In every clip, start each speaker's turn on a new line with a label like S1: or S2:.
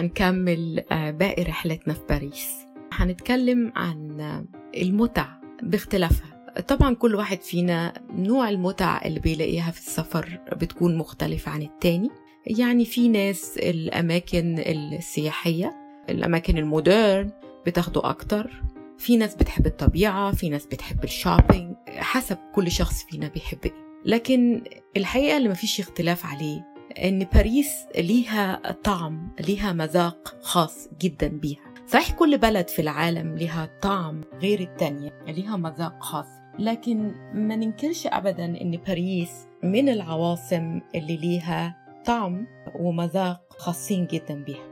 S1: وهنكمل باقي رحلتنا في باريس. هنتكلم عن المتع باختلافها. طبعا كل واحد فينا نوع المتع اللي بيلاقيها في السفر بتكون مختلفة عن التاني. يعني في ناس الأماكن السياحية الأماكن ال modern بتاخده أكتر. في ناس بتحب الطبيعة في ناس بتحب ال shopping حسب كل شخص فينا بيحب إيه. لكن الحقيقة اللي مفيش اختلاف عليه إن باريس ليها طعم ليها مذاق خاص جدا بيها. صحيح كل بلد في العالم ليها طعم غير التانية ليها مذاق خاص. لكن ما ننكرش ابدا إن باريس من العواصم اللي ليها طعم ومذاق خاصين جدا بيها.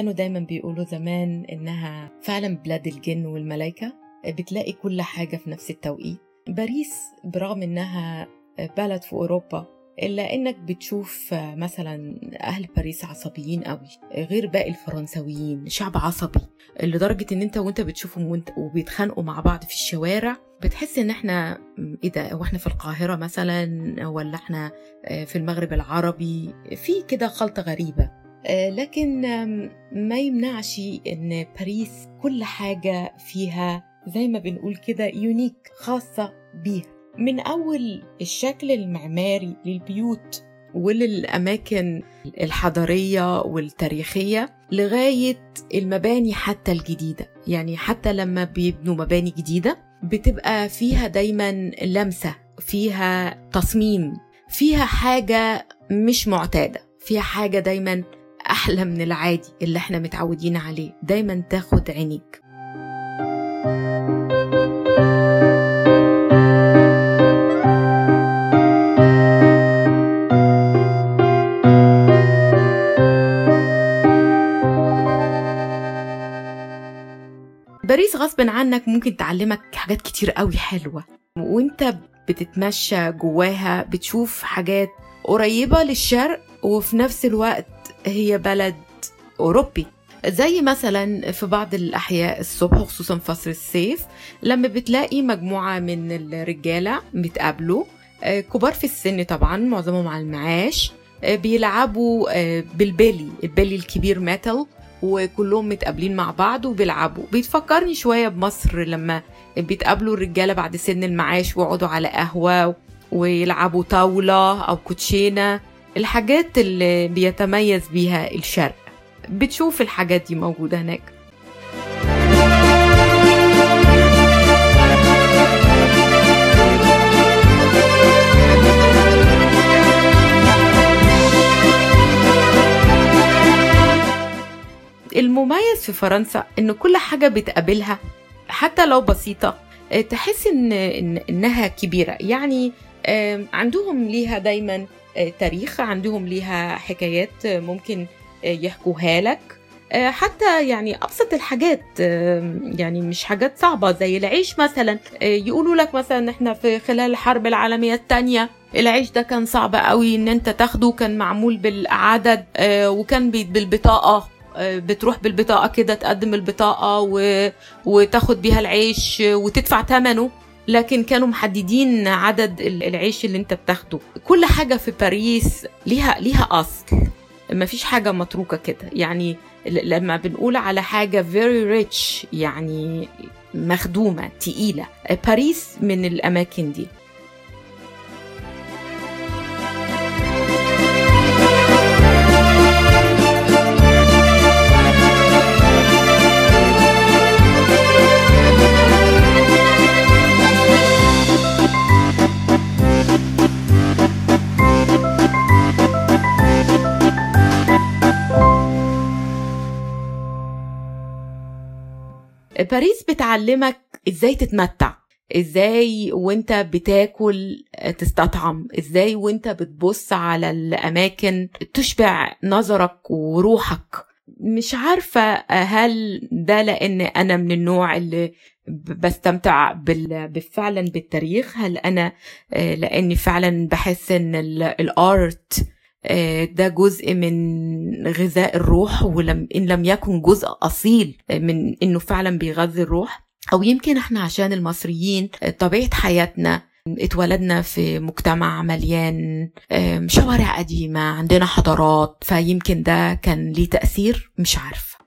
S1: كانوا دايما بيقولوا زمان إنها فعلا بلاد الجن والملايكة. بتلاقي كل حاجة في نفس التوقيت. باريس برغم إنها بلد في أوروبا إلا إنك بتشوف مثلا أهل باريس عصبيين قوي غير باقي الفرنسويين شعب عصبي لدرجة إن أنت وأنت بتشوفهم وبيتخانقوا مع بعض في الشوارع بتحس إن إحنا إيه ده وإحنا في القاهرة مثلا ولا إحنا في المغرب العربي؟ في كده خلطة غريبة. لكن ما يمنعش إن باريس كل حاجة فيها زي ما بنقول كده يونيك خاصة بيها. من أول الشكل المعماري للبيوت وللأماكن الحضارية والتاريخية لغاية المباني حتى الجديدة. يعني حتى لما بيبنوا مباني جديدة بتبقى فيها دايما لمسة فيها تصميم فيها حاجة مش معتادة فيها حاجة دايما أحلى من العادي اللي إحنا متعودين عليه. دايما تاخد عينيك. باريس غصب عنك ممكن تعلمك حاجات كتير قوي حلوة. وإنت بتتمشى جواها بتشوف حاجات قريبة للشرق وفي نفس الوقت هي بلد أوروبي. زي مثلا في بعض الأحياء الصبح خصوصا فصل الصيف لما بتلاقي مجموعة من الرجالة بيتقابلوا كبار في السن طبعا معظمهم على المعاش. بيلعبوا بالبلي. البلي الكبير metal وكلهم متقابلين مع بعض وبيلعبوا. بيتفكرني شوية بمصر لما بيتقابلوا الرجالة بعد سن المعاش ويقعدوا على قهوة ويلعبوا طاولة أو كوتشينة. الحاجات اللي بيتميز بيها الشرق. بتشوف الحاجات دي موجودة هناك. المميز في فرنسا إن كل حاجة بتقابلها. حتى لو بسيطة تحس إن, إنها كبيرة. يعني عندهم ليها دايما تاريخ عندهم ليها حكايات ممكن يحكوها لك. حتى يعني أبسط الحاجات يعني مش حاجات صعبة زي العيش مثلا. يقولوا لك مثلا إحنا في خلال الحرب العالمية الثانية العيش ده كان صعب قوي إن أنت تاخده كان معمول بالعدد وكان بالبطاقة. بتروح بالبطاقة كده تقدم البطاقة. وتاخد بيها العيش وتدفع ثمنه لكن كانوا محددين عدد العيش اللي انت بتاخده. كل حاجة في باريس ليها ليها أصل. ما فيش حاجة متروكة كده. يعني لما بنقول على حاجة very rich يعني مخدومة تقيلة. باريس من الأماكن دي. باريس بتعلمك إزاي تتمتع إزاي وأنت بتاكل تستطعم إزاي وأنت بتبص على الأماكن تشبع نظرك وروحك. مش عارفة هل ده لأن أنا من النوع اللي بستمتع بال... فعلا بالتاريخ هل أنا لأني فعلا بحس إن الآرت ده جزء من غذاء الروح ولم إن لم يكن جزء أصيل من إنه فعلا بيغذي الروح. أو يمكن إحنا عشان المصريين طبيعة حياتنا اتولدنا في مجتمع مليان شوارع قديمة عندنا حضارات فيمكن ده كان ليه تأثير؟ مش عارفة.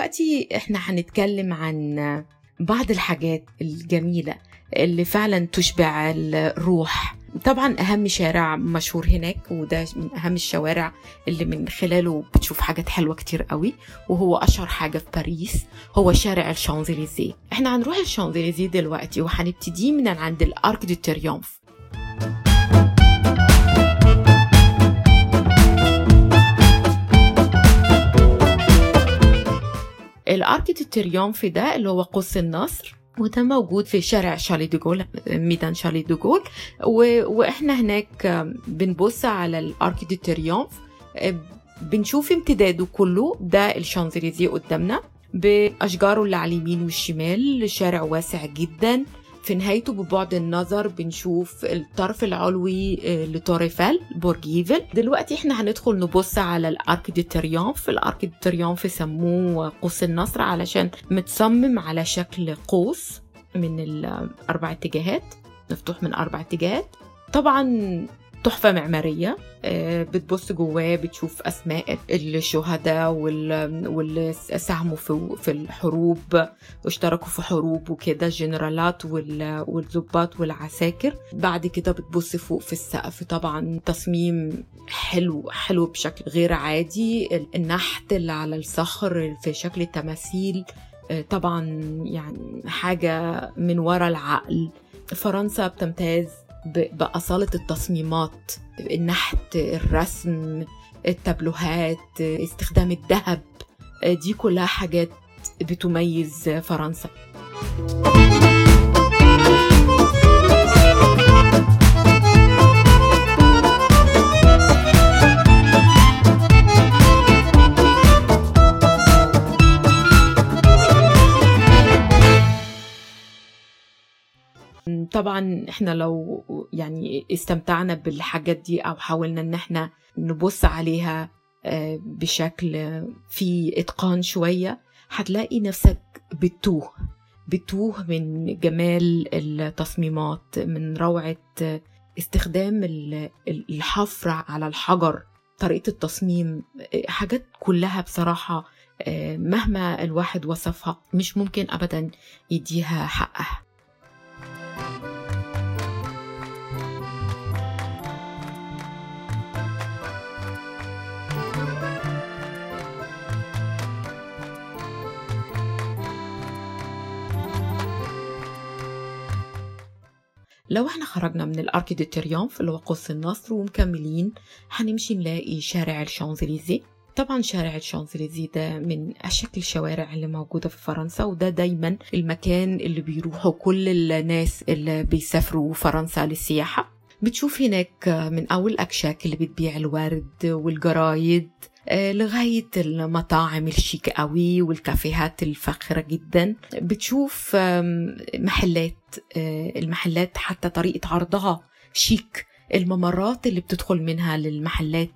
S1: دلوقتي إحنا هنتكلم عن بعض الحاجات الجميلة اللي فعلا تشبع الروح. طبعا أهم شارع مشهور هناك وده من أهم الشوارع اللي من خلاله بتشوف حاجات حلوة كتير قوي وهو أشهر حاجة في باريس هو شارع الشانزليزيه. إحنا هنروح الشانزليزيه دلوقتي وهنبتدي من عند الأرك دي تريومف. الارك دي تريومف ده اللي هو قوس النصر وده موجود في شارع شارلي دوغول ميدان شارلي دوغول و... وإحنا هناك بنبص على الارك دي بنشوف امتداده كله ده الشانزليزيه قدامنا بأشجاره اللي على اليمين والشمال شارع واسع جدا. في نهايته ببعد النظر بنشوف الطرف العلوي لتور إيفل برج إيفل. دلوقتي إحنا هندخل نبص على الأرك دي تريومف الأرك دي تريومف سموه قوس النصر علشان متصمم على شكل قوس من الاربع اتجاهات. مفتوح من أربع اتجاهات. طبعا تحفة معمارية. بتبص جواه بتشوف أسماء الشهداء واللي ساهموا في الحروب واشتركوا في حروب وكده الجنرالات والضباط والعساكر. بعد كده بتبص فوق في السقف. طبعا تصميم حلو حلو بشكل غير عادي. النحت اللي على الصخر في شكل تماثيل طبعا يعني حاجة من وراء العقل. فرنسا بتمتاز بأصالة التصميمات النحت الرسم التابلوهات استخدام الذهب دي كلها حاجات بتميز فرنسا. طبعا إحنا لو يعني استمتعنا بالحاجات دي أو حاولنا إن إحنا نبص عليها بشكل فيه إتقان شوية هتلاقي نفسك بتوه بتوه من جمال التصميمات من روعة استخدام الحفر على الحجر طريقة التصميم حاجات كلها بصراحة مهما الواحد وصفها مش ممكن ابدا يديها حقها. لو إحنا خرجنا من الارك دي تريومف اللي هو قوس النصر ومكملين هنمشي نلاقي شارع الشانزليزيه. طبعا شارع الشانزليزيه ده من أشكل الشوارع اللي موجودة في فرنسا وده دايما المكان اللي بيروحوا كل الناس اللي بيسافروا فرنسا للسياحة. بتشوف هناك من أول الاكشاك اللي بتبيع الورد والجرايد لغاية المطاعم الشيك قوي والكافيهات الفاخرة جدا. بتشوف محلات المحلات حتى طريقة عرضها شيك. الممرات اللي بتدخل منها للمحلات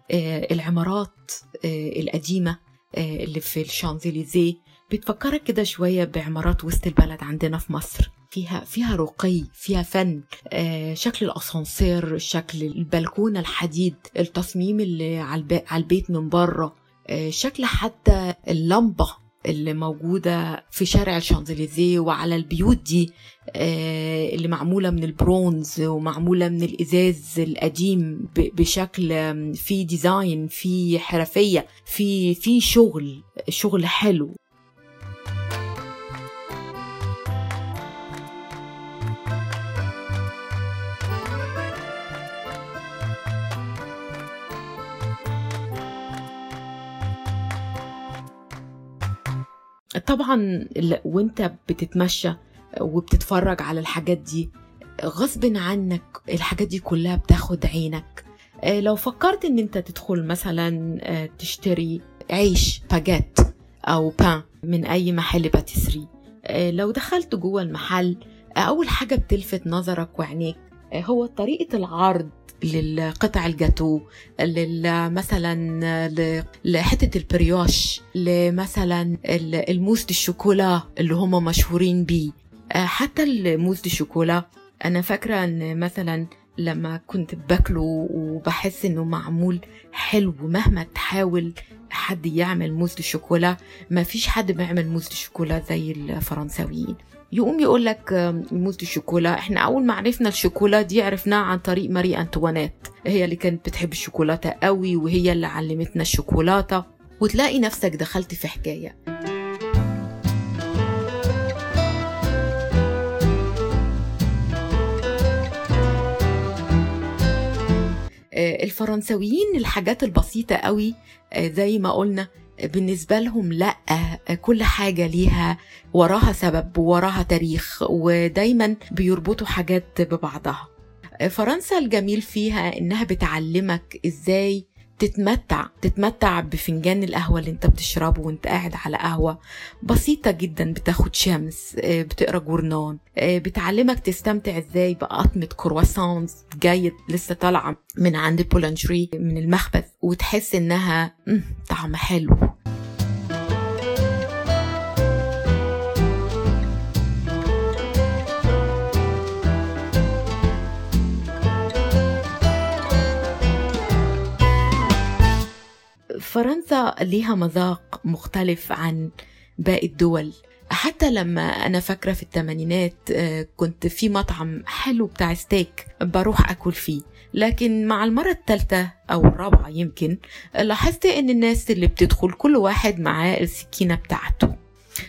S1: العمارات القديمة اللي في الشانزليزيه. بتفكرك كده شوية بعمارات وسط البلد عندنا في مصر. فيها فيها رقي فيها فن آه شكل الأسانسير شكل البلكونة الحديد التصميم اللي على البيت من بره آه شكل حتى اللمبة اللي موجودة في شارع الشانزليزيه وعلى البيوت دي آه اللي معمولة من البرونز ومعمولة من الإزاز القديم بشكل في design في حرفية في في شغل شغل حلو. طبعا وانت بتتمشى وبتتفرج على الحاجات دي غصب عنك الحاجات دي كلها بتاخد عينك. آه، لو فكرت إن أنت تدخل مثلا آه، تشتري عيش باجيت أو بان من أي محل باتيسري. آه، لو دخلت جوه المحل أول حاجة بتلفت نظرك وعينيك هو طريقة العرض للقطع الجاتو مثلا لحتة البريوش لمثلا الموس الشوكولا اللي هم مشهورين بيه. حتى الموس الشوكولا أنا فاكرة إن مثلا لما كنت باكله وبحس إنه معمول حلو مهما تحاول حد يعمل موز الشوكولا ما فيش حد بيعمل موز الشوكولا زي الفرنساويين. يقوم يقول لك موز الشوكولا. إحنا أول ما عرفنا الشوكولا دي عرفناها عن طريق ماري أنطوانيت. هي اللي كانت بتحب الشوكولاتة قوي وهي اللي علمتنا الشوكولاتة. وتلاقي نفسك دخلت في حكاية. آه، الفرنساويين الحاجات البسيطة قوي آه، زي ما قلنا بالنسبة لهم لأ آه، كل حاجة ليها وراها سبب وراها تاريخ ودايما بيربطوا حاجات ببعضها. فرنسا الجميل فيها إنها بتعلمك إزاي تتمتع تتمتع بفنجان القهوة اللي أنت بتشربه وأنت قاعد على قهوة. بسيطة جدا بتاخد شمس بتقرأ جورنان بتعلمك تستمتع إزاي بقطمة كرواسونز جاية لسه طالعة من عند بولانجري من المخبز وتحس إنها طعم حلو. فرنسا ليها مذاق مختلف عن باقي الدول. حتى لما أنا فاكرة في الثمانينات آه، كنت في مطعم حلو بتاع ستيك بروح أكل فيه. لكن مع المرة الثالثة أو الرابعة يمكن لاحظت إن الناس اللي بتدخل كل واحد معاه السكينة بتاعته.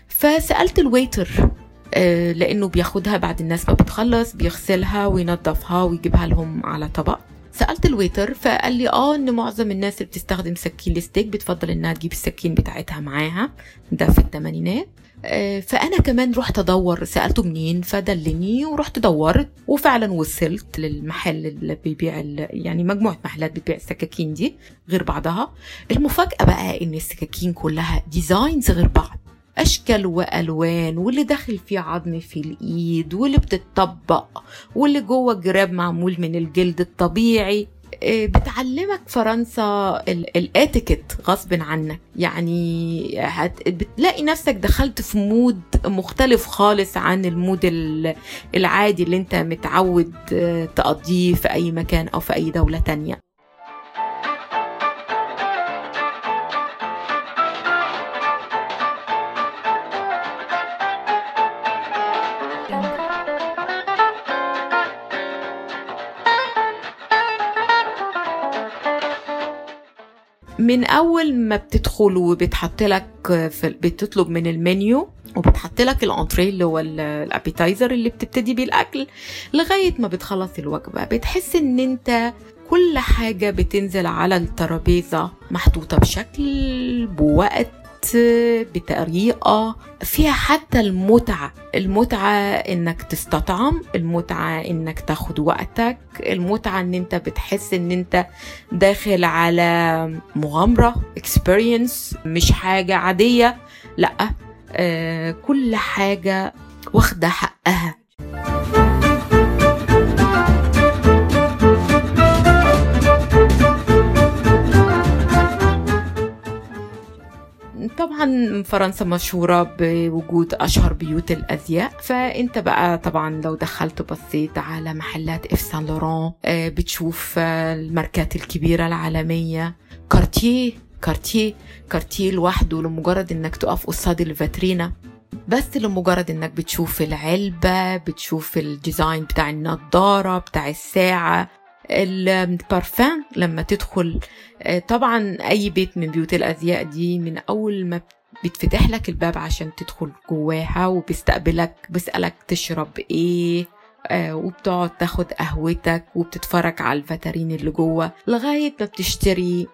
S1: فسألت الويتر آه، لأنه بياخدها بعد الناس ما بتخلص بيغسلها وينظفها ويجيبها لهم على طبق. سألت ال waiter فقال لي آه إن معظم الناس اللي بتستخدم سكين الستيك بتفضل إنها تجيب السكين بتاعتها معاها. ده في الثمانينات آه، فأنا كمان رحت أدور سألته منين فدلني ورحت دورت وفعلا وصلت للمحل اللي بيبيع يعني مجموعة محلات بتبيع السكاكين دي غير بعضها. المفاجأة بقى إن السكاكين كلها designs غير بعض. أشكال وألوان واللي داخل فيه عظم في الإيد واللي بتطبق واللي جوه جراب معمول من الجلد الطبيعي. آه، بتعلمك فرنسا الاتيكيت غصب عنك. يعني بتلاقي نفسك دخلت في mood مختلف خالص عن ال mood العادي اللي انت متعود آه، تقضيه في أي مكان أو في أي دولة تانية. من أول ما بتدخل وبتحط لك بتطلب من المنيو وبتحط لك ال entrée اللي هو ال appetizer اللي بتبتدي بيه الأكل لغاية ما بتخلص الوجبة. بتحس إن أنت كل حاجة بتنزل على الترابيزة محطوطة بشكل بوقت بطريقة فيها حتى المتعة. المتعة إنك تستطعم المتعة إنك تاخد وقتك المتعة إن أنت بتحس إن أنت داخل على مغامرة experience مش حاجة عادية لأ آه كل حاجة واخدة حقها. طبعا فرنسا مشهورة بوجود أشهر بيوت الأزياء فأنت بقى طبعا لو دخلت بصيت على محلات إف سان لوران آه، بتشوف الماركات الكبيرة العالمية. Cartier Cartier Cartier لوحده لمجرد إنك تقف قصاد الفاترينا. بس لمجرد إنك بتشوف العلبة بتشوف ال design بتاع النضارة بتاع الساعة. البارفان لما تدخل آه، طبعا أي بيت من بيوت الأزياء دي من أول ما بيتفتح لك الباب عشان تدخل جواها وبيستقبلك بيسألك تشرب إيه آه وبتقعد تاخد قهوتك وبتتفرج على الفاترين اللي جوه لغاية ما بتشتري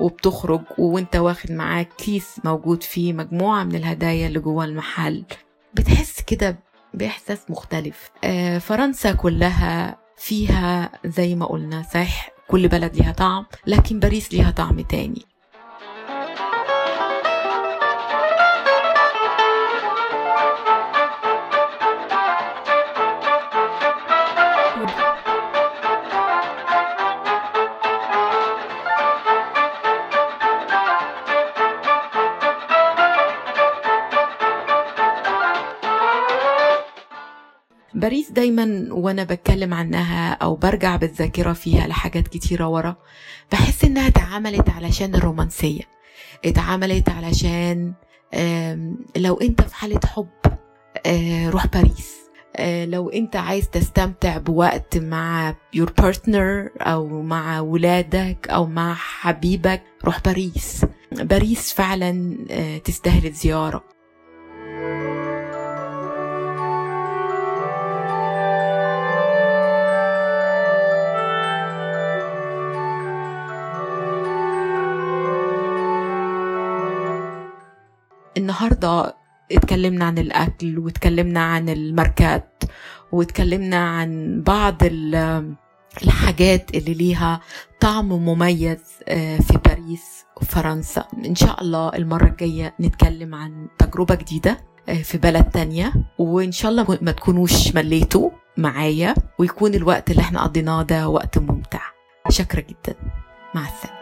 S1: وبتخرج وانت واخد معاك كيس موجود فيه مجموعة من الهدايا اللي جوه المحل. بتحس كده بإحساس مختلف. آه فرنسا كلها فيها زي ما قلنا صحيح كل بلد ليها طعم لكن باريس ليها طعم تاني. باريس دايما وأنا بتكلم عنها أو برجع بالذاكرة فيها لحاجات كتيرة ورا بحس إنها اتعملت علشان الرومانسية. اتعملت علشان لو أنت في حالة حب روح باريس. لو أنت عايز تستمتع بوقت مع your partner أو مع ولادك أو مع حبيبك روح باريس. باريس فعلا تستاهل الزيارة. النهارده اتكلمنا عن الأكل واتكلمنا عن الماركات واتكلمنا عن بعض الحاجات اللي ليها طعم مميز في باريس وفرنسا إن شاء الله المرة الجاية نتكلم عن تجربة جديدة في بلد تانية. وإن شاء الله ما تكونوش مليتوا معايا ويكون الوقت اللي إحنا قضيناه ده وقت ممتع. شكرا جدا. مع السلامة.